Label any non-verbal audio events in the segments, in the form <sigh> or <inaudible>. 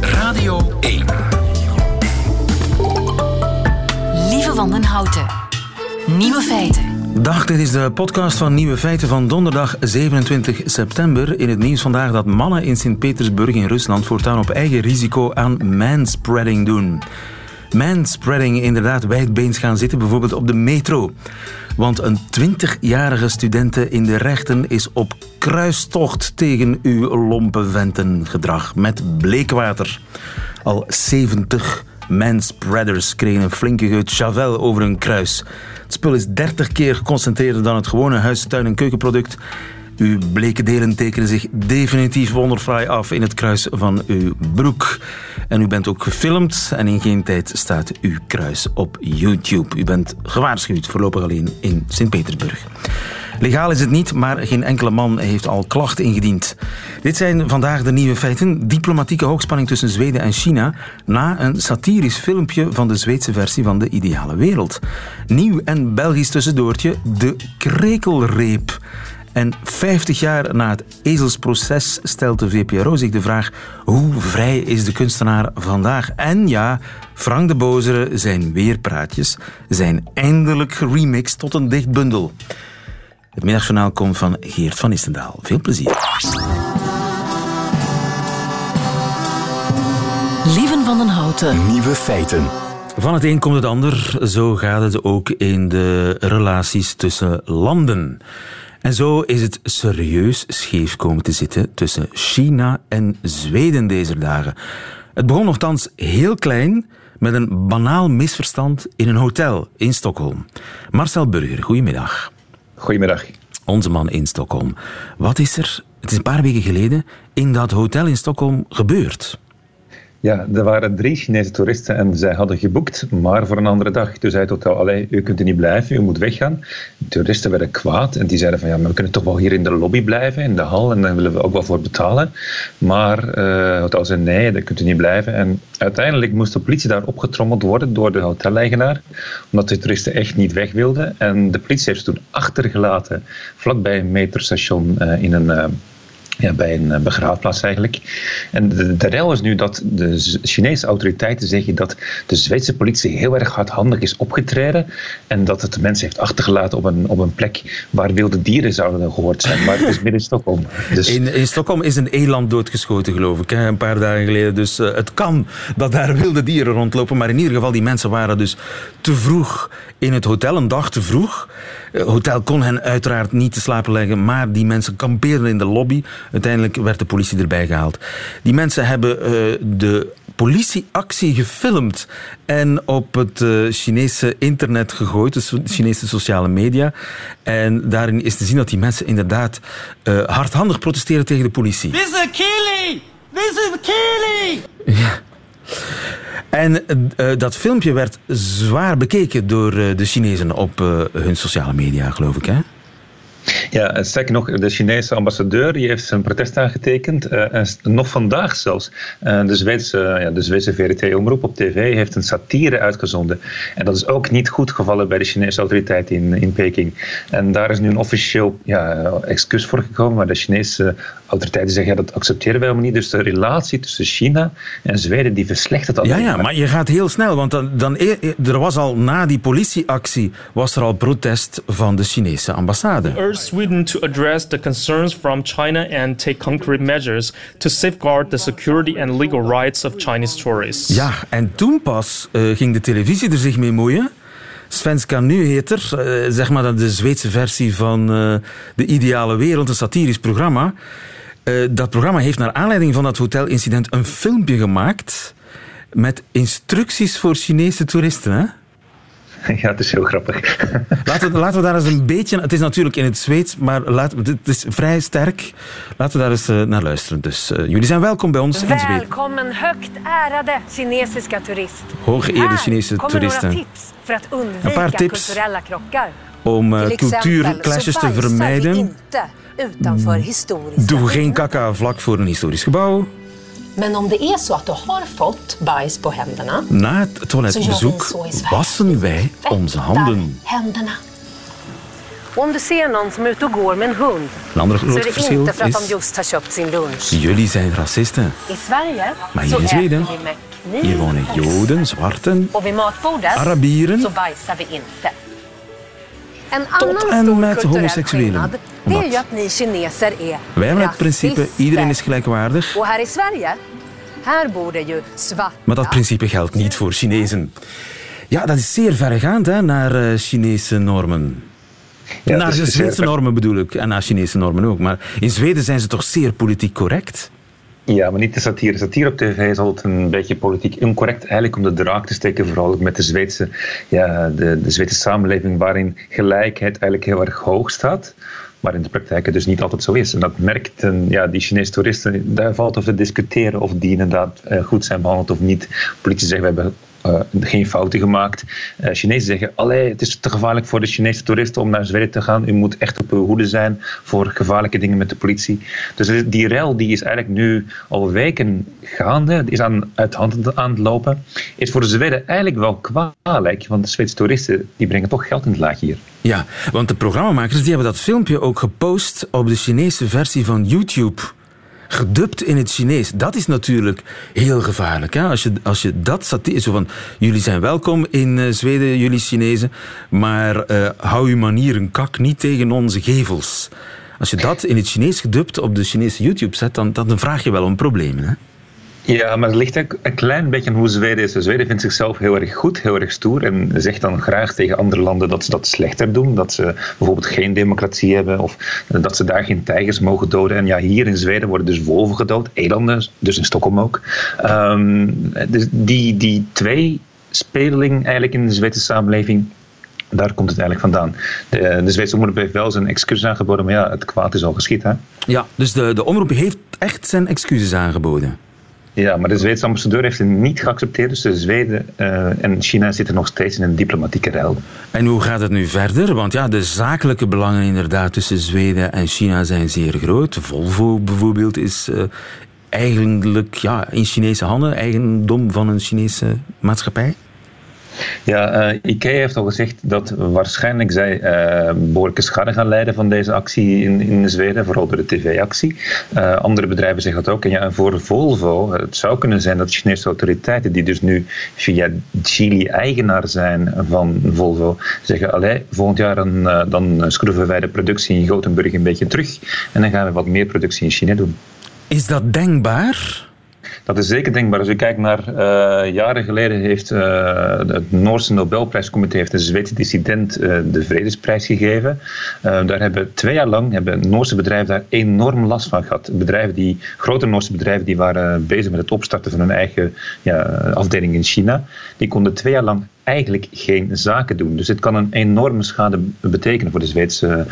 Radio 1. Lieve Wandenhouten. Nieuwe feiten. Dag, dit is de podcast van Nieuwe Feiten van donderdag 27 september. In het nieuws vandaag dat mannen in Sint-Petersburg in Rusland voortaan op eigen risico aan manspreading doen. Manspreading, inderdaad, wijdbeens gaan zitten, bijvoorbeeld op de metro. Want een 20-jarige studente in de rechten is op kruistocht tegen uw lompe ventengedrag met bleekwater. Al 70 manspreaders kregen een flinke geut Chavel over hun kruis. Het spul is 30 keer geconcentreerder dan het gewone huis, tuin- en keukenproduct. Uw bleke delen tekenen zich definitief wonderfraai af in het kruis van uw broek. En u bent ook gefilmd en in geen tijd staat uw kruis op YouTube. U bent gewaarschuwd, voorlopig alleen in Sint-Petersburg. Legaal is het niet, maar geen enkele man heeft al klachten ingediend. Dit zijn vandaag de nieuwe feiten. Diplomatieke hoogspanning tussen Zweden en China na een satirisch filmpje van de Zweedse versie van De Ideale Wereld. Nieuw en Belgisch tussendoortje, de krekelreep. En 50 jaar na het ezelsproces stelt de VPRO zich de vraag hoe vrij is de kunstenaar vandaag? En ja, Frank de Bozere, zijn weerpraatjes zijn eindelijk geremixed tot een dicht bundel. Het middagjournaal komt van Geert van Istendaal. Veel plezier. Lieven van den Houten. Nieuwe feiten. Van het een komt het ander. Zo gaat het ook in de relaties tussen landen. En zo is het serieus scheef komen te zitten tussen China en Zweden deze dagen. Het begon nogthans heel klein met een banaal misverstand in een hotel in Stockholm. Marcel Burger, goedemiddag. Goedemiddag. Onze man in Stockholm. Wat is er, het is een paar weken geleden, in dat hotel in Stockholm gebeurd? Ja, er waren drie Chinese toeristen en zij hadden geboekt, maar voor een andere dag. Dus zei het hotel, allee, u kunt er niet blijven, u moet weggaan. De toeristen werden kwaad en die zeiden van, ja, maar we kunnen toch wel hier in de lobby blijven, in de hal, en daar willen we ook wel voor betalen. Maar uh, het hotel zei, nee, daar kunt u niet blijven. En uiteindelijk moest de politie daar opgetrommeld worden door de hoteleigenaar, omdat de toeristen echt niet weg wilden. En de politie heeft ze toen achtergelaten, vlakbij een metrostation uh, in een... Uh, ja, bij een begraafplaats eigenlijk. En de, de rel is nu dat de Chinese autoriteiten zeggen dat de Zweedse politie heel erg hardhandig is opgetreden en dat het de mensen heeft achtergelaten op een, op een plek waar wilde dieren zouden gehoord zijn. Maar het is midden in Stockholm. <laughs> Dus... In, in Stockholm is een eland doodgeschoten, geloof ik, hè, een paar dagen geleden. Dus uh, het kan dat daar <laughs> wilde dieren rondlopen. Maar in ieder geval, die mensen waren dus te vroeg in het hotel, een dag te vroeg. Het hotel kon hen uiteraard niet te slapen leggen, maar die mensen kampeerden in de lobby. Uiteindelijk werd de politie erbij gehaald. Die mensen hebben uh, de politieactie gefilmd en op het uh, Chinese internet gegooid, dus de Chinese sociale media. En daarin is te zien dat die mensen inderdaad uh, hardhandig protesteren tegen de politie. This is Kili! This is Kili! Ja. En uh, dat filmpje werd zwaar bekeken door uh, de Chinezen op uh, hun sociale media, geloof ik, hè? Ja, sterker nog, de Chinese ambassadeur die heeft zijn protest aangetekend. Uh, en nog vandaag zelfs. Uh, de, Zweedse, ja, de Zweedse VRT-omroep op tv heeft een satire uitgezonden. En dat is ook niet goed gevallen bij de Chinese autoriteiten in, in Peking. En daar is nu een officieel ja, excuus voor gekomen. Maar de Chinese autoriteiten zeggen, ja, dat accepteren wij helemaal niet. Dus de relatie tussen China en Zweden, die verslechtert al. Ja, ja, maar je gaat heel snel. Want dan, dan, er was al na die politieactie, was er al protest van de Chinese ambassade. Sweden to address the concerns from China and take concrete measures to safeguard the security and legal rights of Chinese tourists. Ja, en toen pas uh, ging de televisie er zich mee moeien. Svenska Nu heet er, uh, zeg maar de Zweedse versie van uh, De Ideale Wereld, een satirisch programma. dat programma heeft naar aanleiding van dat hotelincident een filmpje gemaakt met instructies voor Chinese toeristen. Hè? <laughs> Ja, het is heel grappig. Laten we, laten we daar eens een beetje... Het is natuurlijk in het Zweeds, maar laten, het is vrij sterk. Laten we daar eens uh, naar luisteren. Dus uh, jullie zijn welkom bij ons in Zweden. Välkommen högt ärade kinesiska toerist. Hooggeëerde Chinese toeristen. tips för att undvika een paar tips krockar. om uh, cultuurclashes te vermijden. Doe geen kaka vlak voor een historisch gebouw. Men om det är så att du har fått bajs på händerna Na het toiletbezoek wassen wij onze handen. händerna. Om du ser någon som är ute och går med en hund Een ander så är det inte för att de is, just har köpt sin lunch. jullie zijn racisten. I Sverige Maar så hier in Zweden, äter vi med Hier kniv wonen Joden, zwarten, och vid matbordet Arabieren. så bajsar vi inte. En Tot annan en stor met kulturell homoseksuelen. skillnad det är Omdat ju att ni kineser är wij hebben het principe iedereen is gelijkwaardig. Och här i Sverige, här bor det ju svarta. Maar dat principe geldt niet voor Chinezen. Ja, dat is zeer verregaand hè, naar eh, Chinese normen. Ja, naar de Zweedse normen bedoel ik, en naar Chinese normen ook. Maar in Zweden zijn ze toch zeer politiek correct? Ja, maar niet de satire. Satire op tv is altijd een beetje politiek incorrect. Eigenlijk om de draak te steken, vooral ook met de Zweedse, ja, de, de Zweedse samenleving, waarin gelijkheid eigenlijk heel erg hoog staat. Maar in de praktijk het dus niet altijd zo is. En dat merkten ja, die Chinese toeristen. Daar valt over te discussiëren of die inderdaad eh, goed zijn behandeld of niet. Politici zeggen we hebben eh, geen fouten gemaakt. Eh, Chinezen zeggen, allee, het is te gevaarlijk voor de Chinese toeristen om naar Zweden te gaan. U moet echt op uw hoede zijn voor gevaarlijke dingen met de politie. Dus die rel die is eigenlijk nu al weken gaande, is aan, uit hand aan het lopen. Is voor de Zweden eigenlijk wel kwalijk, want de Zweedse toeristen die brengen toch geld in het laag hier. Ja, want de programmamakers die hebben dat filmpje ook gepost op de Chinese versie van YouTube. Gedubt in het Chinees. Dat is natuurlijk heel gevaarlijk. Hè? Als, je, als je dat satire... Zo van, jullie zijn welkom in eh, Zweden, jullie Chinezen. Maar eh, hou uw manieren kak niet tegen onze gevels. Als je dat in het Chinees gedubt op de Chinese YouTube zet, dan, dan vraag je wel om problemen. Hè? Ja, maar het ligt ook een klein beetje aan hoe Zweden is. Zweden vindt zichzelf heel erg goed, heel erg stoer en zegt dan graag tegen andere landen dat ze dat slechter doen. Dat ze bijvoorbeeld geen democratie hebben of dat ze daar geen tijgers mogen doden. En ja, hier in Zweden worden dus wolven gedood, elanden, dus in Stockholm ook. Ehm, dus die, die twee speling eigenlijk in de Zweedse samenleving, daar komt het eigenlijk vandaan. De, de Zweedse omroep heeft wel zijn excuses aangeboden, maar ja, het kwaad is al geschied. Hè? Ja, dus de, de omroep heeft echt zijn excuses aangeboden. Ja, maar de Zweedse ambassadeur heeft het niet geaccepteerd. Dus de Zweden eh, en China zitten nog steeds in een diplomatieke ruil. En hoe gaat het nu verder? Want ja, de zakelijke belangen inderdaad tussen Zweden en China zijn zeer groot. Volvo bijvoorbeeld is eh, eigenlijk ja, in Chinese handen, eigendom van een Chinese maatschappij. Ja, eh, IKEA heeft al gezegd dat waarschijnlijk zij eh, behoorlijke schade gaan leiden van deze actie in, in Zweden, vooral door de tv-actie. Eh, andere bedrijven zeggen dat ook. En ja, voor Volvo, het zou kunnen zijn dat Chinese autoriteiten, die dus nu via Chili eigenaar zijn van Volvo, zeggen, allee, volgend jaar dan, dan schroeven wij de productie in Gothenburg een beetje terug en dan gaan we wat meer productie in China doen. Is dat denkbaar? Dat is zeker denkbaar. Als u kijkt naar uh, jaren geleden heeft uh, het Noorse Nobelprijscomité heeft een Zweedse dissident uh, de Vredesprijs gegeven. daar hebben twee jaar lang hebben Noorse bedrijven daar enorm last van gehad. Bedrijven die, grote Noorse bedrijven die waren bezig met het opstarten van hun eigen ja, afdeling in China, die konden twee jaar lang eigenlijk geen zaken doen. Dus dit kan een enorme schade betekenen voor de Zweedse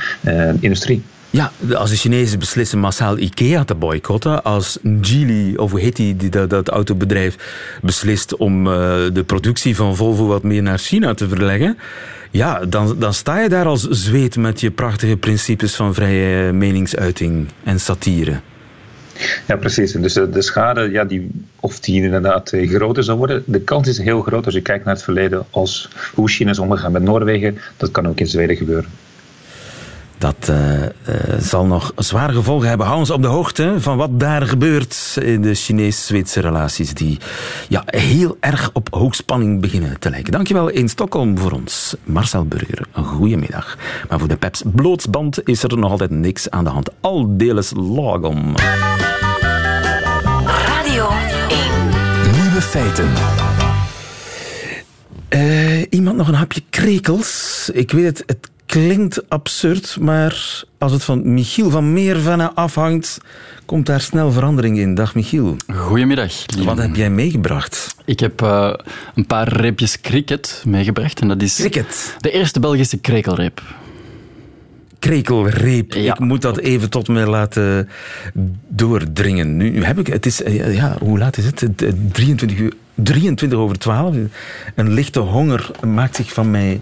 industrie. Ja, als de Chinezen beslissen massaal IKEA te boycotten, als Geely, of hoe heet die, dat, autobedrijf, beslist om uh, de productie van Volvo wat meer naar China te verleggen, ja, dan, dan sta je daar als zweet met je prachtige principes van vrije meningsuiting en satire. Ja, precies. Dus de, de schade, ja, die, of die inderdaad groter zal worden, de kans is heel groot als je kijkt naar het verleden, als hoe China is omgegaan met Noorwegen, dat kan ook in Zweden gebeuren. Dat uh, uh, zal nog zware gevolgen hebben. Hou ons op de hoogte van wat daar gebeurt in de Chinees-Zweedse relaties die ja, heel erg op hoogspanning beginnen te lijken. Dankjewel in Stockholm voor ons, Marcel Burger. Een goedemiddag. Maar voor de Peps Blootsband is er nog altijd niks aan de hand. Al deles lagom. Radio 1. Nieuwe feiten. Uh, iemand nog een hapje krekels? Ik weet het, het klinkt absurd, maar als het van Michiel van Meervenne afhangt, komt daar snel verandering in. Dag Michiel. Goedemiddag. Lieve. Wat heb jij meegebracht? Ik heb uh, een paar reepjes cricket meegebracht. En dat is cricket? de eerste Belgische krekelreep. Krekelreep. Ja. Ik moet dat even tot me laten doordringen. Nu heb ik, het is, ja, hoe laat is het? 23 uur. 23 over 12. Een lichte honger maakt zich van mij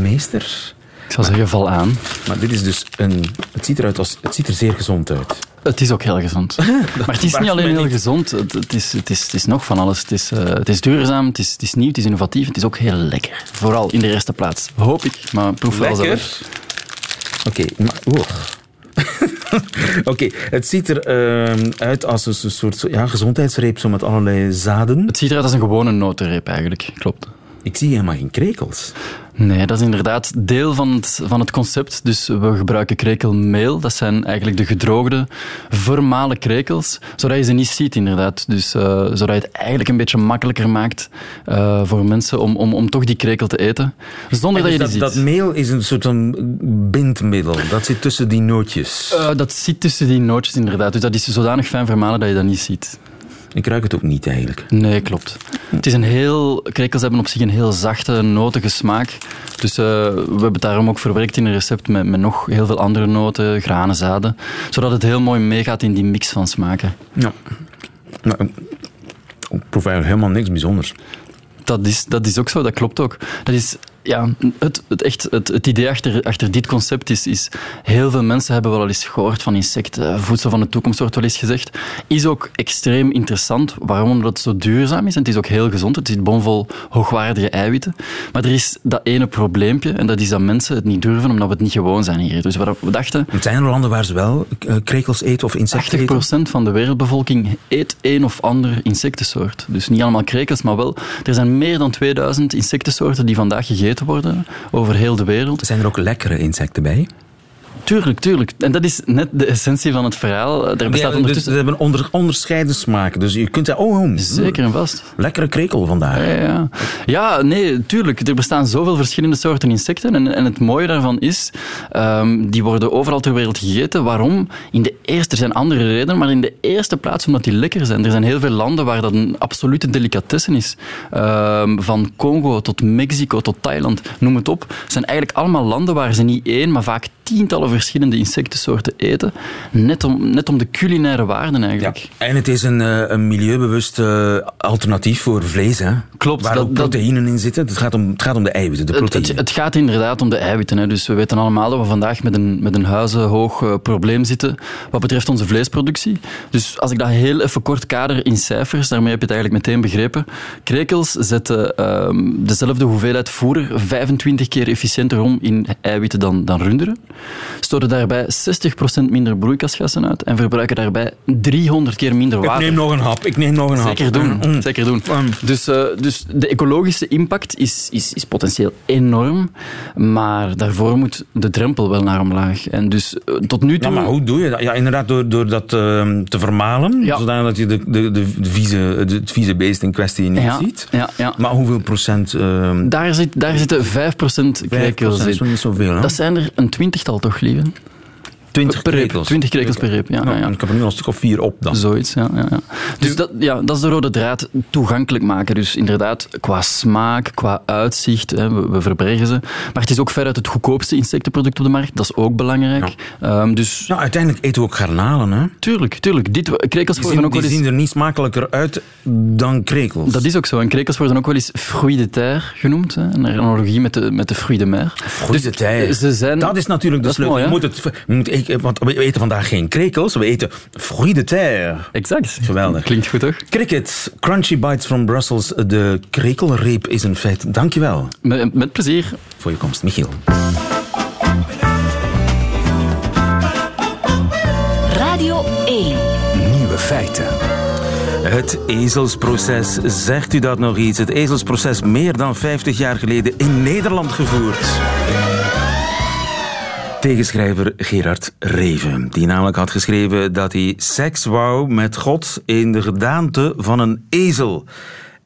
meester. Ik zou zeggen, val aan. Maar dit is dus een... Het ziet eruit als... Het ziet er zeer gezond uit. Het is ook heel gezond. <laughs> maar het is niet alleen heel gezond, het is, het, is, het is nog van alles. Het is, uh, het is duurzaam, het is, het is nieuw, het is innovatief, het is ook heel lekker. Vooral in de eerste plaats. Hoop ik, maar proef wel zelf. Oké, maar... oeh. <laughs> Oké, het ziet er ehm, uit als een soort ja, gezondheidsreep zo met allerlei zaden. Het ziet eruit als een gewone notenreep eigenlijk, klopt. Ik zie helemaal geen krekels. Nee, dat is inderdaad deel van het, van het concept. Dus we gebruiken krekelmeel. Dat zijn eigenlijk de gedroogde, vermalen krekels, zodat je ze niet ziet inderdaad. Dus uh, zodat je het eigenlijk een beetje makkelijker maakt uh, voor mensen om, om, om toch die krekel te eten. Zonder dat je die dat, ziet. Dat meel is een soort van bindmiddel. Dat zit tussen die nootjes. Uh, dat zit tussen die nootjes inderdaad. Dus dat is zodanig fijn vermalen dat je dat niet ziet. Ik ruik het ook niet eigenlijk. Nee, klopt. Het is een heel, krekels hebben op zich een heel zachte, notige smaak. Dus uh, we hebben het daarom ook verwerkt in een recept met, met nog heel veel andere noten, granen, zaden. Zodat het heel mooi meegaat in die mix van smaken. Ja. Nou, ik proef eigenlijk helemaal niks bijzonders. Dat is, dat is ook zo, dat klopt ook. Dat is ja, het, het, echt, het, het idee achter, achter dit concept is, is... Heel veel mensen hebben wel al eens gehoord van insecten. Voedsel van de toekomst wordt wel eens gezegd. Is ook extreem interessant. Waarom? Omdat het zo duurzaam is. En het is ook heel gezond. Het zit bomvol hoogwaardige eiwitten. Maar er is dat ene probleempje. En dat is dat mensen het niet durven, omdat we het niet gewoon zijn hier. Dus wat we dachten... Het zijn er landen waar ze wel krekels eten of insecten 80% eten? van de wereldbevolking eet een of ander insectensoort. Dus niet allemaal krekels, maar wel... Er zijn meer dan 2000 insectensoorten die vandaag gegeten worden over heel de wereld. Zijn er ook lekkere insecten bij? Tuurlijk, tuurlijk. En dat is net de essentie van het verhaal. Er bestaat ja, ondertussen... Dus ze hebben onder, onderscheiden smaken. Dus je kunt oh, oh Zeker en vast. Lekkere krekel vandaag. Ja, ja. ja, nee, tuurlijk. Er bestaan zoveel verschillende soorten insecten. En, en het mooie daarvan is, um, die worden overal ter wereld gegeten. Waarom? In de eerste, er zijn andere redenen, maar in de eerste plaats omdat die lekker zijn. Er zijn heel veel landen waar dat een absolute delicatesse is. Um, van Congo tot Mexico tot Thailand, noem het op. Het zijn eigenlijk allemaal landen waar ze niet één, maar vaak tientallen verschillende insectensoorten eten. Net om, net om de culinaire waarden eigenlijk. Ja. En het is een, een milieubewust uh, alternatief voor vlees, hè? Klopt. Waar dat, ook proteïnen in zitten. Het gaat om, het gaat om de eiwitten, de proteïnen. Het, het, het gaat inderdaad om de eiwitten. Hè. Dus we weten allemaal dat we vandaag met een, met een huizenhoog uh, probleem zitten wat betreft onze vleesproductie. Dus als ik dat heel even kort kader in cijfers, daarmee heb je het eigenlijk meteen begrepen. Krekels zetten uh, dezelfde hoeveelheid voeder 25 keer efficiënter om in eiwitten dan, dan runderen stoten daarbij 60% minder broeikasgassen uit en verbruiken daarbij 300 keer minder water. Ik neem nog een hap, ik neem nog een Zeker hap. doen, Mm. zeker doen. Dus, uh, dus de ecologische impact is, is, is potentieel enorm, maar daarvoor moet de drempel wel naar omlaag. En dus uh, tot nu toe... Ja, maar hoe doe je dat? Ja, inderdaad, door, door dat uh, te vermalen, Ja. zodat je de, de, de, vieze, de, het vieze beest in kwestie niet Ja, ziet. ja, ja. Maar hoeveel procent... ehm, Daar, zit, daar zitten 5% krekels is in. nog niet zoveel, hè? Dat zijn er een twintigtal toch, lieve? Mm-hmm. 20 per reep. krekels. 20 krekels per reep, ja. Nou, ja. Ik heb er nu al een stuk of vier op dan. Zoiets, ja. ja, ja. Dus dat, ja, dat is de rode draad toegankelijk maken. Dus inderdaad, qua smaak, qua uitzicht, hè, we, we verbergen ze. Maar het is ook veruit het goedkoopste insectenproduct op de markt. Dat is ook belangrijk. Ehm, dus Nou, uiteindelijk eten we ook garnalen, hè? tuurlijk, tuurlijk. Dit, krekels Die, worden zien, ook wel die eens... zien er niet smakelijker uit dan krekels. Dat is ook zo. En krekels worden ook wel eens fruits de terre genoemd. Hè. Een analogie met de, met de fruits de mer. Fruits de terre. Dus Ze zijn... Dat is natuurlijk de Dat sleutel. mooi, je moet het, je moet, ik- want we eten vandaag geen krekels, we eten fruits de terre. Exact. Geweldig. Klinkt goed, toch? Cricket, Crunchy Bites from Brussels. De krekelreep is een feit. Dankjewel Met, met plezier. voor je komst, Michiel. Radio 1. Nieuwe feiten. Het ezelsproces, zegt u dat nog iets? Het ezelsproces meer dan 50 jaar geleden in Nederland gevoerd. Tegenschrijver Gerard Reven, die namelijk had geschreven dat hij seks wou met God in de gedaante van een ezel.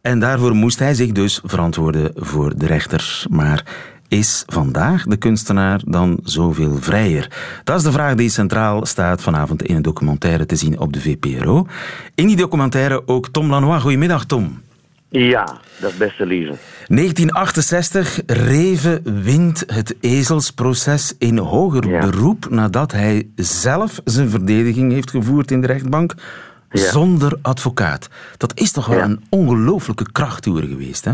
En daarvoor moest hij zich dus verantwoorden voor de rechter. Maar is vandaag de kunstenaar dan zoveel vrijer? Dat is de vraag die centraal staat vanavond in een documentaire te zien op de VPRO. In die documentaire ook Tom Lanois. Goedemiddag, Tom. Ja, dat beste lieve. 1968, Reven wint het ezelsproces in hoger Ja. beroep nadat hij zelf zijn verdediging heeft gevoerd in de rechtbank Ja. zonder advocaat. Dat is toch wel Ja. een ongelooflijke krachttoer geweest, hè?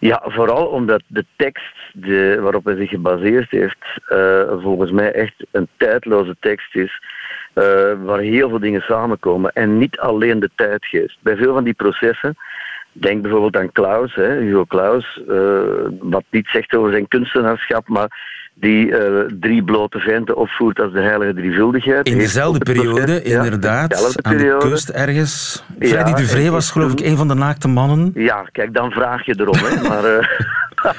Ja, vooral omdat de tekst de, waarop hij zich gebaseerd heeft, eh, volgens mij echt een tijdloze tekst is. eh, waar heel veel dingen samenkomen en niet alleen de tijdgeest. Bij veel van die processen, denk bijvoorbeeld aan Klaus, hè, Hugo Klaus, eh, wat niet zegt over zijn kunstenaarschap, maar die eh, drie blote venten opvoert als de heilige drievuldigheid. In dezelfde het periode, ja, inderdaad, aan de kust ergens. Ja, Freddy Duvré was geloof ik een van de naakte mannen. Ja, kijk, dan vraag je erom. Hè. <laughs> Maar, eh,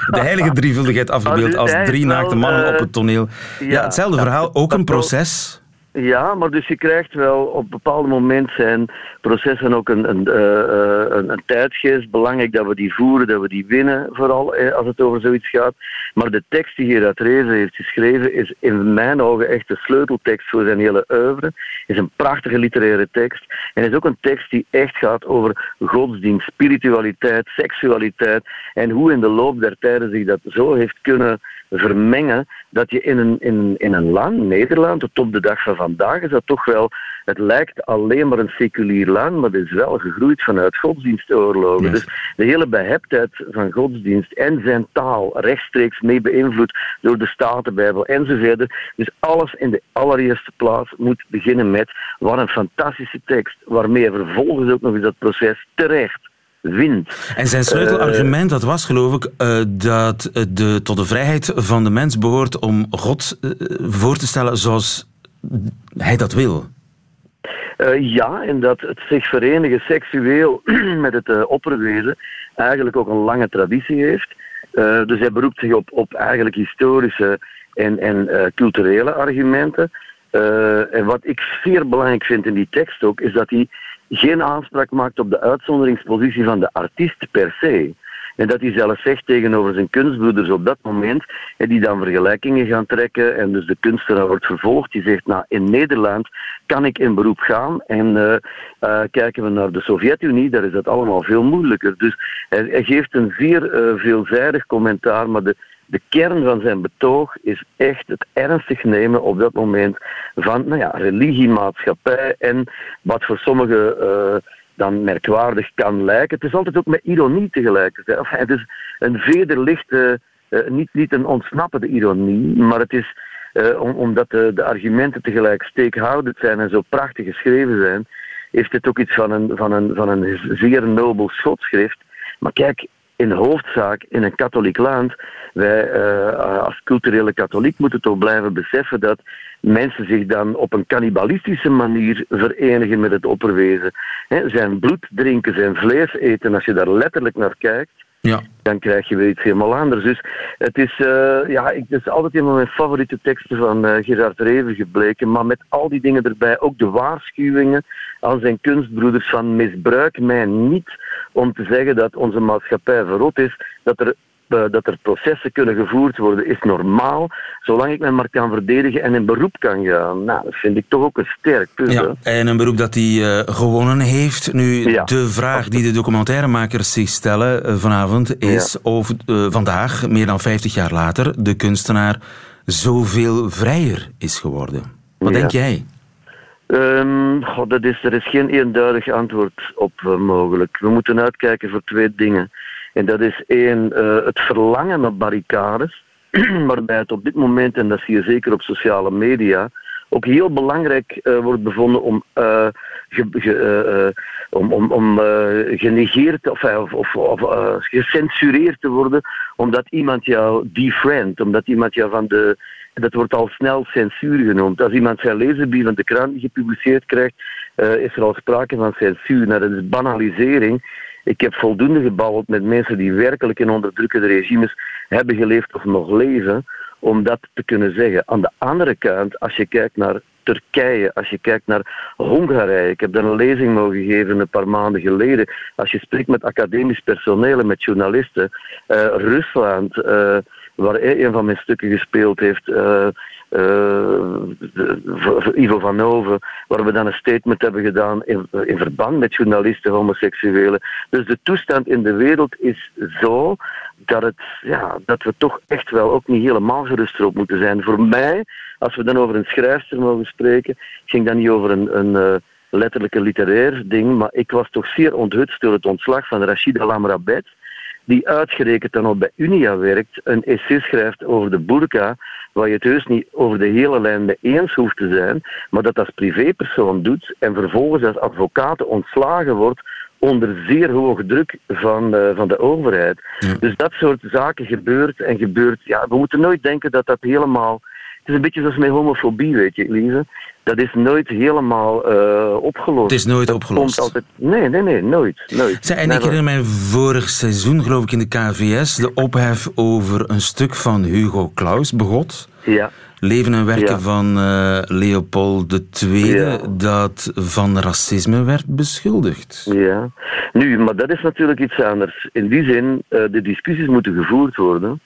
De heilige drievuldigheid afgebeeld als drie naakte mannen op het toneel. Ja, hetzelfde verhaal, ook een proces. Ja, maar dus je krijgt wel op een bepaald moment zijn processen ook een, een, eh, eh, een, een tijdgeest. Belangrijk dat we die voeren, dat we die winnen, vooral eh, als het over zoiets gaat. Maar de tekst die Gerard Rezen heeft geschreven is in mijn ogen echt de sleuteltekst voor zijn hele oeuvre. Is een prachtige literaire tekst. En is ook een tekst die echt gaat over godsdienst, spiritualiteit, seksualiteit. En hoe in de loop der tijden zich dat zo heeft kunnen vermengen dat je in een, in, in een land, Nederland, tot op de dag van vandaag, is dat toch wel, het lijkt alleen maar een seculier land, maar het is wel gegroeid vanuit godsdienstoorlogen. Yes. Dus de hele beheptheid van godsdienst en zijn taal rechtstreeks mee beïnvloed door de Statenbijbel enzovoort. Dus alles in de allereerste plaats moet beginnen met wat een fantastische tekst, waarmee vervolgens ook nog eens dat proces terecht wint. En zijn sleutelargument, dat was geloof ik, eh, dat eh, de, tot de vrijheid van de mens behoort om God eh, voor te stellen zoals hij dat wil. Eh, ja, en dat het zich verenigen seksueel <clears throat> met het eh opperwezen eigenlijk ook een lange traditie heeft. Eh, dus hij beroept zich op, op eigenlijk historische en, en culturele argumenten. En wat ik zeer belangrijk vind in die tekst ook, is dat hij geen aanspraak maakt op de uitzonderingspositie van de artiest per se. En dat hij zelf zegt tegenover zijn kunstbroeders op dat moment, en die dan vergelijkingen gaan trekken, en dus de kunstenaar wordt vervolgd, die zegt, nou, in Nederland kan ik in beroep gaan, en eh, eh, kijken we naar de Sovjet-Unie, daar is dat allemaal veel moeilijker. Dus hij, hij geeft een zeer eh, veelzijdig commentaar, maar de, de kern van zijn betoog is echt het ernstig nemen op dat moment van nou ja, religie, maatschappij en wat voor sommigen eh, dan merkwaardig kan lijken. Het is altijd ook met ironie. Enfin, het is een vederlichte, eh, niet, niet een ontsnappende ironie, maar het is eh, om- omdat de, de argumenten tegelijk steekhoudend zijn en zo prachtig geschreven zijn, heeft het ook iets van een, van een, van een zeer nobel schotschrift. Maar kijk, in hoofdzaak in een katholiek land, wij eh, als culturele katholiek moeten toch blijven beseffen dat mensen zich dan op een cannibalistische manier verenigen met het opperwezen. Hè, zijn bloed drinken, zijn vlees eten, als je daar letterlijk naar kijkt, Ja. dan krijg je weer iets helemaal anders. Dus het is, eh, ja, ik, het is altijd een van mijn favoriete teksten van eh, Gerard Reven gebleken. Maar met al die dingen erbij, ook de waarschuwingen aan zijn kunstbroeders van misbruik mij niet om te zeggen dat onze maatschappij verrot is, dat er dat er processen kunnen gevoerd worden, is normaal, zolang ik me maar kan verdedigen en in beroep kan gaan. Nou, dat vind ik toch ook een sterk punt. Ja, en een beroep dat hij eh, gewonnen heeft. Nu, Ja. de vraag die de documentairemakers zich stellen eh, vanavond is of eh, vandaag, meer dan 50 jaar later, de kunstenaar zoveel vrijer is geworden. Wat Ja. denk jij? Ehm, goh, dat is, er is geen eenduidig antwoord op eh, mogelijk. We moeten uitkijken voor twee dingen. En dat is één, eh, het verlangen naar barricades, <clears throat> waarbij het op dit moment, en dat zie je zeker op sociale media, ook heel belangrijk eh, wordt bevonden om, eh, om, om, om genegeerd of, of, of, gecensureerd te worden, omdat iemand jou defriend, omdat iemand jou van de dat wordt al snel censuur genoemd. Als iemand zijn lezersbrief van de krant gepubliceerd krijgt, is er al sprake van censuur. Nou, dat is banalisering. Ik heb voldoende gebabbeld met mensen die werkelijk in onderdrukkende regimes hebben geleefd of nog leven, om dat te kunnen zeggen. Aan de andere kant, als je kijkt naar Turkije, als je kijkt naar Hongarije, ik heb daar een lezing mogen geven een paar maanden geleden. Als je spreekt met academisch personeel en met journalisten, eh, Rusland, eh, waar hij een van mijn stukken gespeeld heeft, eh, eh, Ivo van Hoven, waar we dan een statement hebben gedaan in, in verband met journalisten, homoseksuelen. Dus de toestand in de wereld is zo dat, het, ja, dat we toch echt wel ook niet helemaal gerust erop moeten zijn. Voor mij, als we dan over een schrijfster mogen spreken, ging dat niet over een, een eh, letterlijke literair ding, maar ik was toch zeer onthutst door het ontslag van Rachida Lamrabet, die uitgerekend dan ook bij Unia werkt, een essay schrijft over de burka, waar je het heus niet over de hele lijn mee eens hoeft te zijn, maar dat als privépersoon doet en vervolgens als advocaat ontslagen wordt onder zeer hoge druk van, eh, van de overheid. Dus dat soort zaken gebeurt en gebeurt. Ja, we moeten nooit denken dat dat helemaal. Het is een beetje zoals met homofobie, weet je, Elise. Dat is nooit helemaal eh, opgelost. Het is nooit Dat opgelost. komt altijd... Nee, nee, nee, nooit. nooit. Zij, en ik Never. herinner mij vorig seizoen, geloof ik, in de KVS, de ophef over een stuk van Hugo Claus, begot. Ja. Leven en werken Ja. van eh, Leopold II, Ja. dat van racisme werd beschuldigd. Ja, nu, maar dat is natuurlijk iets anders. In die zin, eh, de discussies moeten gevoerd worden.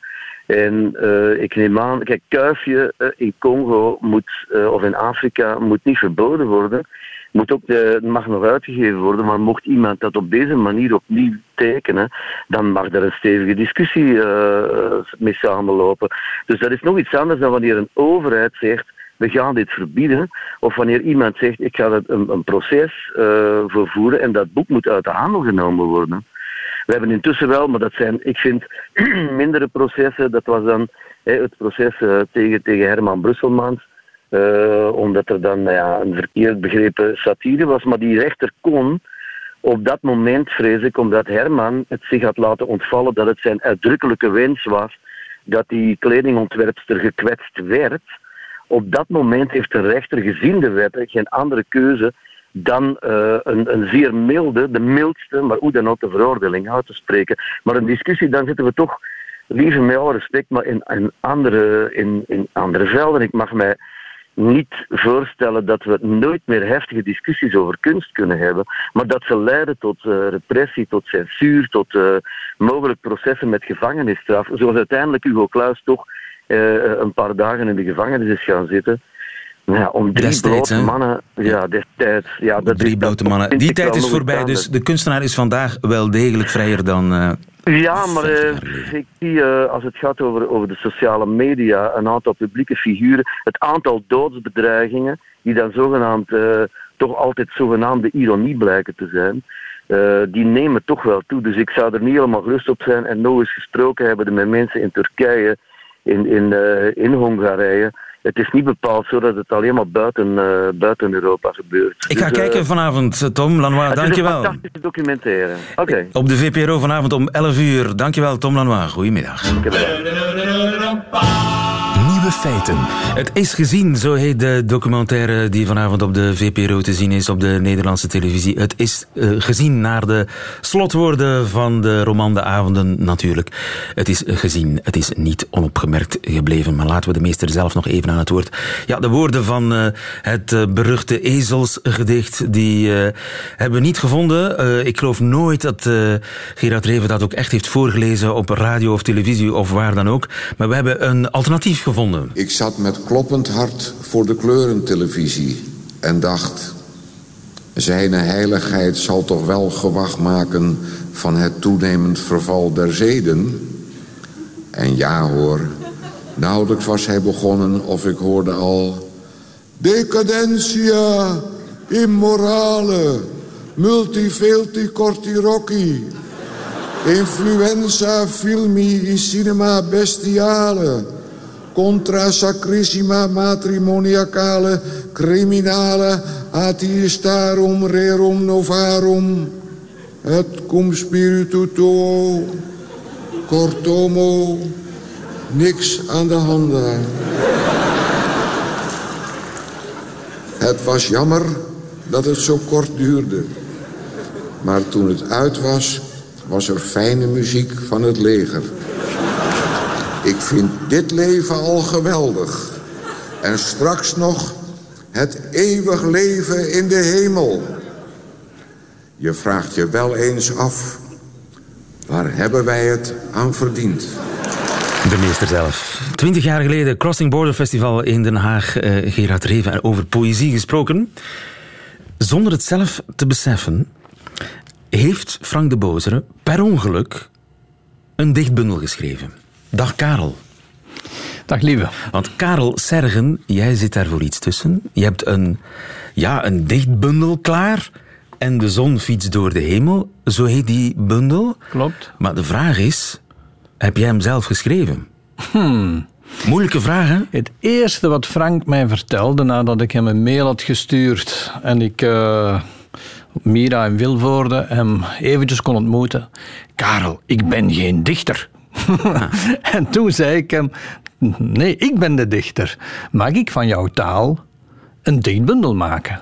En eh, ik neem aan, kijk, kuifje eh, in Congo moet, eh, of in Afrika moet niet verboden worden. Moet ook, mag nog uitgegeven worden, maar mocht iemand dat op deze manier opnieuw tekenen, dan mag er een stevige discussie mee samenlopen. Dus dat is nog iets anders dan wanneer een overheid zegt, we gaan dit verbieden. Of wanneer iemand zegt, ik ga een, een proces vervoeren en dat boek moet uit de handel genomen worden. We hebben intussen wel, maar dat zijn, ik vind, <clears throat> mindere processen. Dat was dan het proces uh, tegen, tegen Herman Brusselmans. Uh, omdat er dan nou ja, een verkeerd begrepen satire was. Maar die rechter kon op dat moment, vrees ik, omdat Herman het zich had laten ontvallen dat het zijn uitdrukkelijke wens was dat die kledingontwerpster gekwetst werd. Op dat moment heeft de rechter gezien de wet geen andere keuze dan uh, een, een, zeer milde, de mildste, maar hoe dan ook de veroordeling uit te spreken. Maar een discussie, dan zitten we toch, liever met alle respect, maar in, in, andere, in, in andere velden. Ik mag mij niet voorstellen dat we nooit meer heftige discussies over kunst kunnen hebben, maar dat ze leiden tot uh, repressie, tot censuur, tot uh, mogelijk processen met gevangenisstraf, zoals uiteindelijk Hugo Claus toch een paar dagen in de gevangenis is gaan zitten. Ja, om drie Destijds, blote mannen. Ja, destijds. Ja, dat Drie is, blote mannen. Die tijd is voorbij, dus anders. de kunstenaar is vandaag wel degelijk vrijer dan... eh, Ja, maar eh, ik zie eh, als het gaat over, over de sociale media een aantal publieke figuren, het aantal doodsbedreigingen, die dan zogenaamd eh, toch altijd zogenaamde ironie blijken te zijn, eh, die nemen toch wel toe. Dus ik zou er niet helemaal gerust op zijn en nog eens gesproken hebben met mensen in Turkije, in, in, eh, in Hongarije. Het is niet bepaald zo dat het alleen maar buiten, eh, buiten Europa gebeurt. Ik ga Dus, eh, kijken vanavond, Tom Lanois. het is een Dankjewel. fantastische documentaire. Oké. Op de VPRO vanavond om 11 uur. Dankjewel, Tom Lanois. Goedemiddag. Feiten. Het is gezien, zo heet de documentaire die vanavond op de VPRO te zien is op de Nederlandse televisie. Het is uh, gezien naar de slotwoorden van de roman De Avonden natuurlijk. Het is gezien, het is niet onopgemerkt gebleven. Maar laten we de meester zelf nog even aan het woord. Ja, de woorden van uh, het uh, beruchte ezelsgedicht, die hebben we niet gevonden. ik geloof nooit dat Gerard Reven dat ook echt heeft voorgelezen op radio of televisie of waar dan ook. Maar we hebben een alternatief gevonden. Ik zat met kloppend hart voor de kleurentelevisie en dacht... Zijne heiligheid zal toch wel gewacht maken van het toenemend verval der zeden? En ja hoor, nauwelijks was hij begonnen of ik hoorde al... Decadentia, immorale, multivelti cortirocchi... Influenza filmi in cinema bestiale... Contra sacrissima matrimoniacale criminale atheistarum rerum novarum et cum spiritu tuo cortomo niks aan de hand daar. Het was jammer dat het zo kort duurde. Maar toen het uit was, was er fijne muziek van het leger. Ik vind dit leven al geweldig. En straks nog het eeuwig leven in de hemel. Je vraagt je wel eens af, waar hebben wij het aan verdiend? De meester zelf. Twintig jaar geleden, Crossing Border Festival in Den Haag. Uh, Gerard Reven, over poëzie gesproken. Zonder het zelf te beseffen, heeft Frank de Bozere per ongeluk een dichtbundel geschreven. Dag Karel. Dag lieve. Want Karel Sergen, jij zit daar voor iets tussen. Je hebt een, ja, een dichtbundel klaar. En de zon fietst door de hemel. Zo heet die bundel. Klopt. Maar de vraag is, heb jij hem zelf geschreven? Hmm. Moeilijke vraag, hè? Het eerste wat Frank mij vertelde nadat ik hem een mail had gestuurd en ik uh, Mira in Vilvoorde hem eventjes kon ontmoeten. Karel, ik ben geen dichter. <laughs> en toen zei ik hem, nee, ik ben de dichter. Mag ik van jouw taal een dichtbundel maken?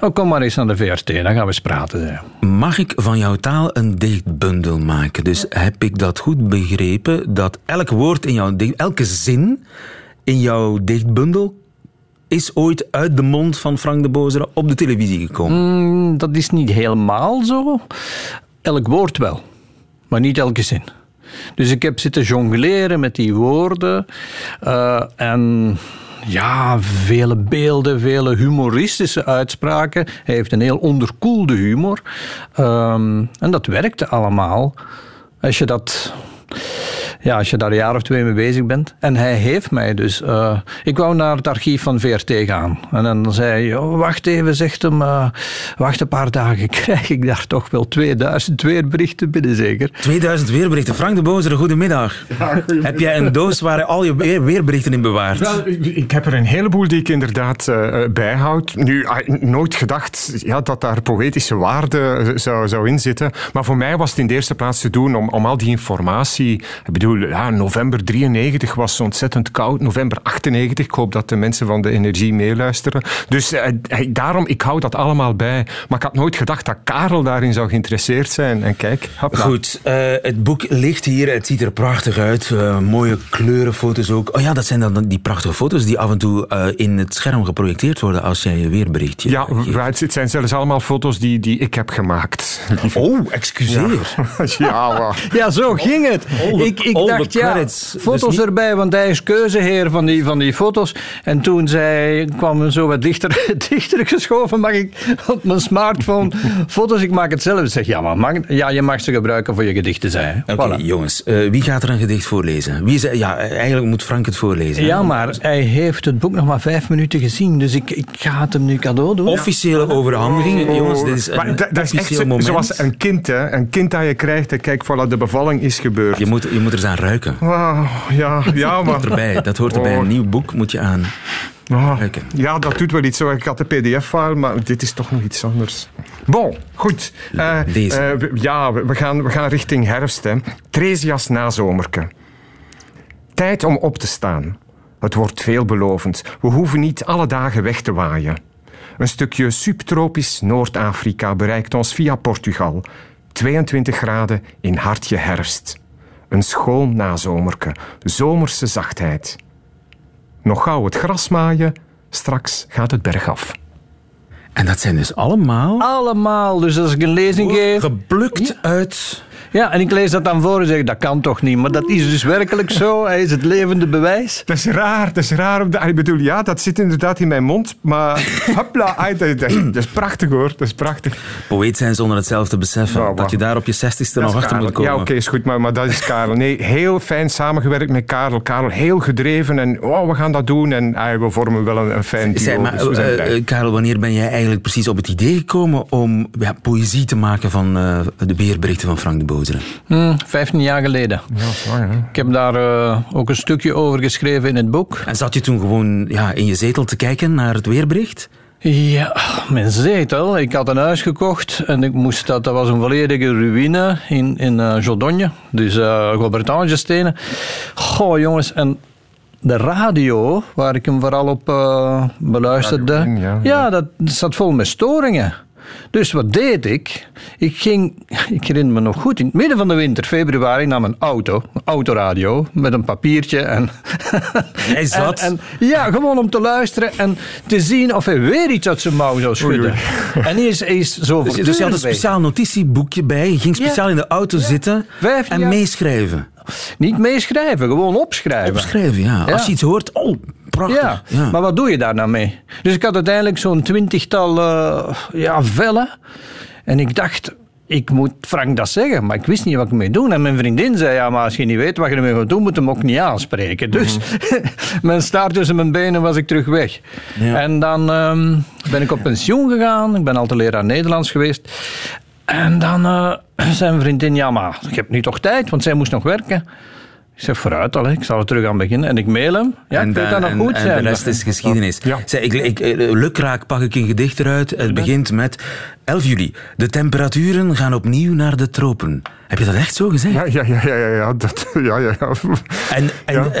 Oh, kom maar eens naar de VRT, dan gaan we eens praten. Mag ik van jouw taal een dichtbundel maken? Dus heb ik dat goed begrepen, dat elk woord in jouw dicht, elke zin in jouw dichtbundel is ooit uit de mond van Frank de Bozere op de televisie gekomen? Mm, dat is niet helemaal zo. Elk woord wel, maar niet elke zin. Dus ik heb zitten jongleren met die woorden. eh, en ja, vele beelden, vele humoristische uitspraken. Hij heeft een heel onderkoelde humor. Ehm, en dat werkte allemaal. Als je dat ja, als je daar een jaar of twee mee bezig bent. En hij heeft mij dus... eh, ik wou naar het archief van VRT gaan. En dan zei hij, "Oh, wacht even, zegt hem, eh, wacht een paar dagen, <laughs> krijg ik daar toch wel 2000 weerberichten binnen, zeker? 2000 weerberichten. Frank de Bozere, goedemiddag. Heb jij een doos waar al je weer- weerberichten in bewaart? Wel, ik heb er een heleboel die ik inderdaad eh, bijhoud. Nu, ah, nooit gedacht ja, dat daar poëtische waarde zou, zou in zitten. Maar voor mij was het in de eerste plaats te doen om, om al die informatie... Ik bedoel, ja, november 93 was zo ontzettend koud. November 98, ik hoop dat de mensen van de energie meeluisteren. Dus eh, eh, daarom, ik hou dat allemaal bij. Maar ik had nooit gedacht dat Karel daarin zou geïnteresseerd zijn. En kijk, hopla. Goed, eh, het boek ligt hier. Het ziet er prachtig uit. Eh, mooie kleurenfoto's ook. Oh ja, dat zijn dan die prachtige foto's die af en toe eh, in het scherm geprojecteerd worden als jij je weerberichtje Ja, het het zijn zelfs allemaal foto's die, die ik heb gemaakt. Oh, excuseer. <laughs> Ja, Ja, zo ging het. The- ik ik dacht, ja, credits. Dus foto's niet- erbij, want hij is keuzeheer van die, van die foto's. En toen zei, kwam zo wat dichter, <laughs> dichter geschoven, mag ik op mijn smartphone <laughs> foto's, ik maak het zelf. Ik zeg, ja, maar mag, ja, je mag ze gebruiken voor je gedichten, zei hij. Oké, Voilà. jongens. eh, wie gaat er een gedicht voorlezen? Wie is, ja, eigenlijk moet Frank het voorlezen. hè? Ja, maar hij heeft het boek nog maar vijf minuten gezien, dus ik, ik ga het hem nu cadeau doen. Officiële overhandiging. Jongens, dit is Oh. Maar een dat, dat is echt zo- moment. zoals een kind, hè. Een kind dat je krijgt en kijk, voilà, de bevalling is gebeurd. Je moet, je moet er aan ruiken. Ja, ja, Dat maar... hoort erbij. Dat hoort erbij. Oh. Een nieuw boek moet je aan Ah, ruiken. ja, dat doet wel iets. Ik had de pdf-file, maar dit is toch nog iets anders. Bon, goed. Eh, Deze. eh, we- ja, we we gaan, we gaan richting herfst. Hè. Tresias nazomerke. Tijd om op te staan. Het wordt veelbelovend. We hoeven niet alle dagen weg te waaien. Een stukje subtropisch Noord-Afrika bereikt ons via Portugal. 22 graden in hartje herfst. Een schoon nazomerke, zomerse zachtheid. Nog gauw het gras maaien, straks gaat het bergaf. En dat zijn dus allemaal? Allemaal, dus als ik een lezing geef... geplukt uit... Ja, en ik lees dat dan voor en zeg, dat kan toch niet? Maar dat is dus werkelijk zo. Hij is het levende bewijs. <laughs> Dat is raar, dat is raar. om de- Ik bedoel, ja, dat zit inderdaad in mijn mond, maar hopla, dat, dat, dat is prachtig hoor, dat is prachtig. Poëet zijn zonder het zelf te beseffen. Nou, dat je daar op je zestigste nog achter moet komen. Ja, oké, is goed, maar, maar dat is Karel. Nee, heel fijn samengewerkt met Karel. Karel heel gedreven en oh, we gaan dat doen en ai, we vormen wel een, een fijn duo. Maar, dus we zijn eh, eh, Karel, wanneer ben jij eigenlijk precies op het idee gekomen om ja, poëzie te maken van eh, de weerberichten van Frank de Bozere? Hm, 15 jaar geleden. Ja. Ik heb daar eh, ook een stukje over geschreven in het boek. En zat je toen gewoon ja, in je zetel te kijken naar het weerbericht? Ja, mijn zetel. Ik had een huis gekocht en ik moest dat, dat was een volledige ruïne in, in eh Jodogne. Dus eh Gilbertange-stenen. Goh, jongens, en de radio, waar ik hem vooral op beluisterde, Radio één, ja, ja, ja. dat zat vol met storingen. Dus wat deed ik? Ik ging, ik herinner me nog goed, in het midden van de winter, februari, nam een auto, een autoradio, met een papiertje en... Hij zat. En, en- ja, gewoon om te luisteren en te zien of hij weer iets uit zijn mouw zou schudden. En hij is, hij is zo Dus, dus je had een speciaal notitieboekje bij. Je ging speciaal in de auto zitten Vijf en jaar- meeschrijven. Niet meeschrijven, gewoon opschrijven. Opschrijven, ja. Ja. Als je iets hoort, oh, prachtig. Ja, Ja. maar wat doe je daar nou mee? Dus ik had uiteindelijk zo'n twintigtal eh, ja, vellen. En ik dacht, ik moet Frank dat zeggen, maar ik wist niet wat ik mee doen. En mijn vriendin zei, ja, maar als je niet weet wat je ermee gaat doen, moet je hem ook niet aanspreken. Dus <laughs> mijn staart tussen mijn benen was ik terug weg. Ja. En dan ehm, ben ik op pensioen gegaan. Ik ben altijd leraar Nederlands geweest. En dan eh, <clears throat> zei mijn vriendin, ja, maar je hebt nu toch tijd, want zij moest nog werken. Ik zeg vooruit al, ik zal er terug aan beginnen. En ik mail hem. Ja, en ik weet da- dat nog en- goed en zijn. de rest is geschiedenis. Zeg, ik, ik, eh, lukraak pak ik een gedicht eruit. Het begint met 11 juli. De temperaturen gaan opnieuw naar de tropen. Heb je dat echt zo gezegd? Ja, ja, ja, ja, ja, ja, dat, <laughs> ja, ja, ja. En, en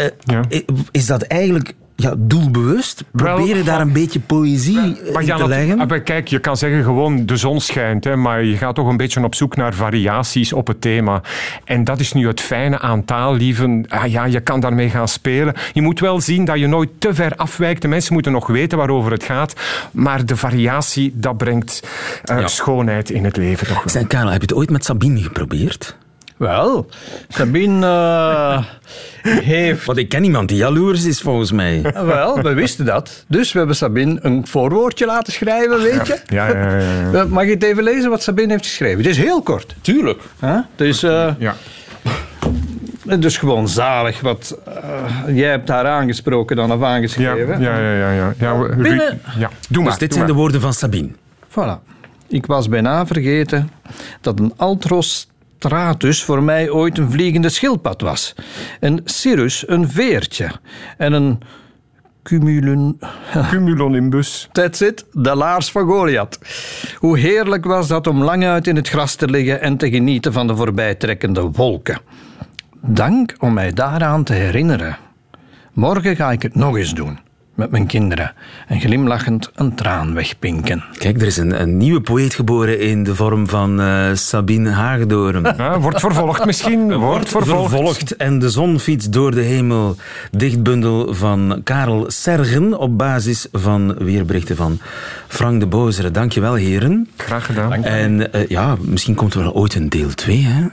eh, is dat eigenlijk ja, doelbewust? Probeer je daar een beetje poëzie Maar in ja, te dat- leggen? ah, maar kijk, je kan zeggen gewoon de zon schijnt, hè, maar je gaat toch een beetje op zoek naar variaties op het thema. En dat is nu het fijne aan taallieven. Ah, ja, je kan daarmee gaan spelen. Je moet wel zien dat je nooit te ver afwijkt. De mensen moeten nog weten waarover het gaat. Maar de variatie, dat brengt eh, schoonheid in het leven toch wel. Karel, heb je het ooit met Sabine geprobeerd? Wel, Sabine eh, heeft... Want ik ken iemand die jaloers is, volgens mij. Ah, Wel, we wisten dat. Dus we hebben Sabine een voorwoordje laten schrijven, weet je? Ja, ja, ja, ja. <laughs> Eh, Mag je het even lezen wat Sabine heeft geschreven? Het is heel kort. Tuurlijk. Huh? Dus, eh, Ja. dus gewoon zalig. Wat, eh, jij hebt haar aangesproken dan of Ja, aangeschreven. ja, ja, ja, ja. ja, we- Binnen- ja. Doe maar. dus dit doe zijn de woorden van Sabine. Voilà. Ik was bijna vergeten dat een Altrostratus voor mij ooit een vliegende schildpad was. Een Cirrus een veertje. En een Cumulun... <laughs> Cumulonimbus. That's it, de laars van Goliath. Hoe heerlijk was dat om lang uit in het gras te liggen en te genieten van de voorbijtrekkende wolken. Dank om mij daaraan te herinneren. Morgen ga ik het nog eens doen. Met mijn kinderen. En glimlachend een traan wegpinken. Kijk, er is een, een nieuwe poëet geboren in de vorm van eh, Sabine Haagdoorn. Ja, <laughs> wordt vervolgd misschien. Wordt vervolgd. En de zon fietst door de hemel. Dichtbundel van Karel Sergen op basis van weerberichten van Frank de Bozere. Dankjewel, heren. Graag gedaan. En eh, ja, misschien komt er wel ooit een deel 2, hè?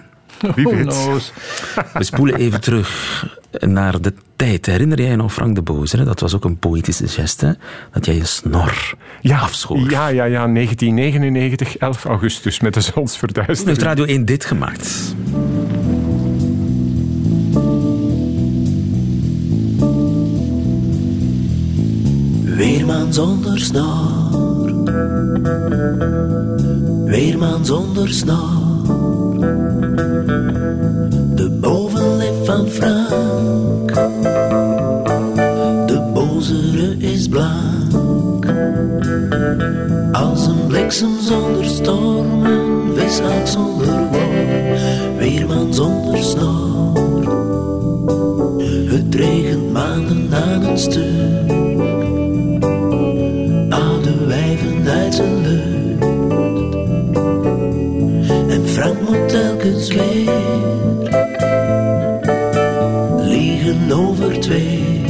<laughs> Wie weet. <laughs> We spoelen even terug naar de tijd. Herinner jij je nog Frank de Bozere? Dat was ook een poëtische geste. Dat jij je snor Ja, afschoor. ja, ja, ja, 1999, 11 augustus, met de Toen heeft zonsverduistering. Radio 1 dit gemaakt. Weerman zonder snor. Weerman zonder snor. De bovenlip van Frank. De bozere is blank. Als een bliksem zonder storm. Een vishout zonder wol. Weerman zonder snor. Het regent maanden aan een stuk. Telkens weer liegen over twee.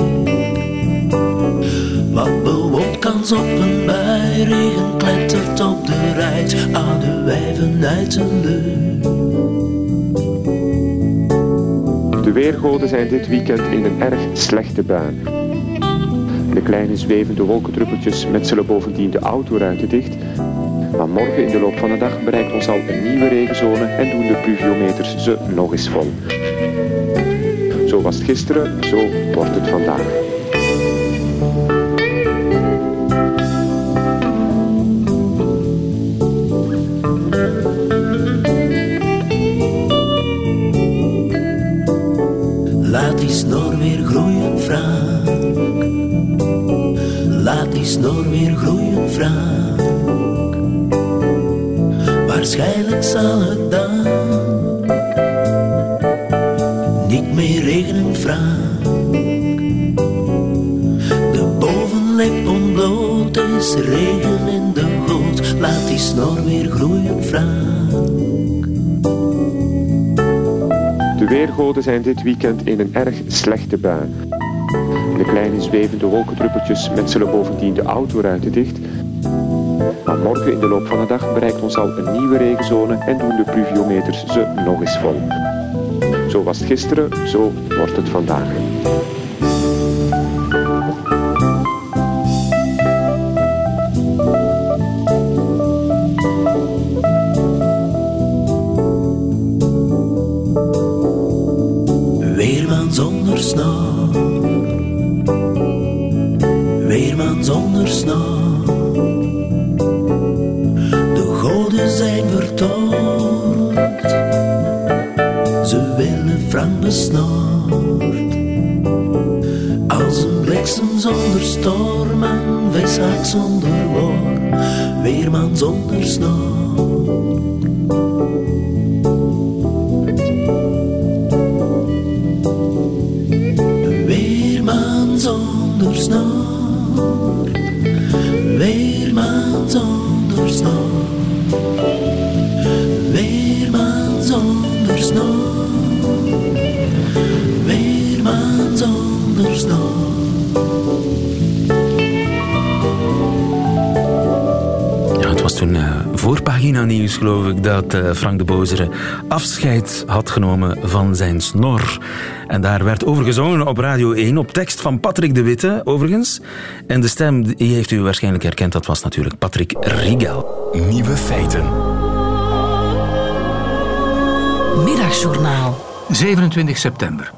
Wat bewolkt kans op een bui, regen klettert op de ruit. Oude wijven uit zijn lucht. De weergoden zijn dit weekend in een erg slechte bui. De kleine zwevende wolkendruppeltjes metselen bovendien de autoruiten dicht. Morgen in de loop van de dag bereikt ons al een nieuwe regenzone en doen de pluviometers ze nog eens vol. Zo was het gisteren, zo wordt het vandaag. Waarschijnlijk zal het dan niet meer regenen, Frank. De bovenlip ontbloot is regen in de goot. Laat die snor weer groeien, Frank. De weergoden zijn dit weekend in een erg slechte bui. De kleine zwevende wolkendruppeltjes metselen bovendien de autoruiten dicht. Maar morgen in de loop van de dag bereikt ons al een nieuwe regenzone en doen de pluviometers ze nog eens vol. Zo was het gisteren, zo wordt het vandaag. Zonder stormen, vishaak zonder weerman zonder snor. Voorpagina nieuws, geloof ik, dat uh, Frank de Bozere afscheid had genomen van zijn snor. En daar werd over gezongen op Radio 1, op tekst van Patrick de Witte, overigens. En de stem, die heeft u waarschijnlijk herkend, dat was natuurlijk Patrick Riegel. Nieuwe feiten. Middagjournaal. 27 september.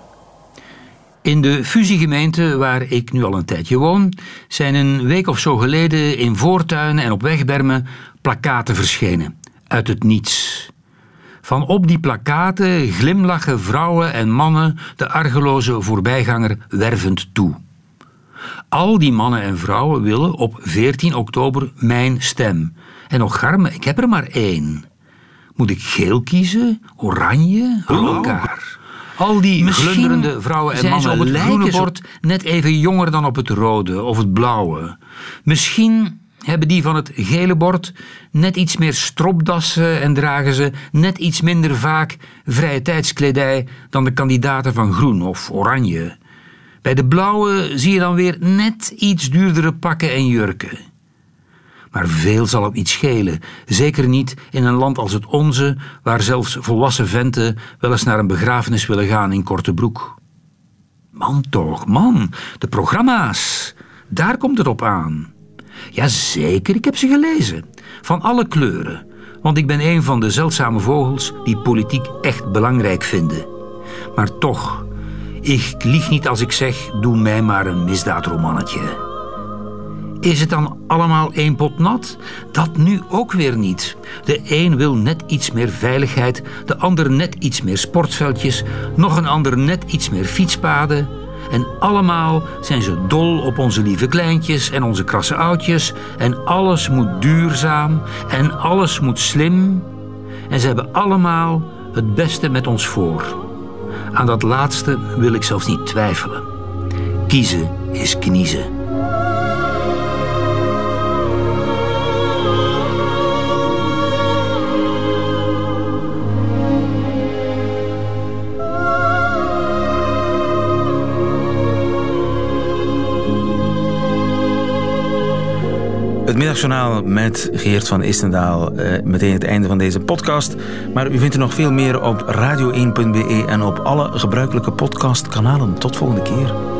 In de fusiegemeente waar ik nu al een tijdje woon, zijn een week of zo geleden in voortuinen en op wegbermen plakaten verschenen. Uit het niets. Van op die plakaten glimlachen vrouwen en mannen de argeloze voorbijganger wervend toe. Al die mannen en vrouwen willen op 14 oktober mijn stem. En nog garme, ik heb er maar één. Moet ik geel kiezen? Oranje? Aan elkaar. Al die Misschien glunderende vrouwen en mannen op het groene bord net even jonger dan op het rode of het blauwe. Misschien hebben die van het gele bord net iets meer stropdassen en dragen ze net iets minder vaak vrije tijdskledij dan de kandidaten van groen of oranje. Bij de blauwe zie je dan weer net iets duurdere pakken en jurken. Maar veel zal het niet schelen. Zeker niet in een land als het onze, waar zelfs volwassen venten wel eens naar een begrafenis willen gaan in korte broek. Man toch, man, de programma's. Daar komt het op aan. Jazeker, ik heb ze gelezen. Van alle kleuren. Want ik ben een van de zeldzame vogels die politiek echt belangrijk vinden. Maar toch, ik lieg niet als ik zeg: doe mij maar een misdaadromannetje. Is het dan allemaal één pot nat? Dat nu ook weer niet. De een wil net iets meer veiligheid, de ander net iets meer sportveldjes, nog een ander net iets meer fietspaden. En allemaal zijn ze dol op onze lieve kleintjes en onze krasse oudjes. En alles moet duurzaam en alles moet slim. En ze hebben allemaal het beste met ons voor. Aan dat laatste wil ik zelfs niet twijfelen. Kiezen is kniezen. Het middagjournaal met Geert van Istendaal. Eh, meteen het einde van deze podcast. Maar u vindt er nog veel meer op radio1.be en op alle gebruikelijke podcastkanalen. Tot volgende keer.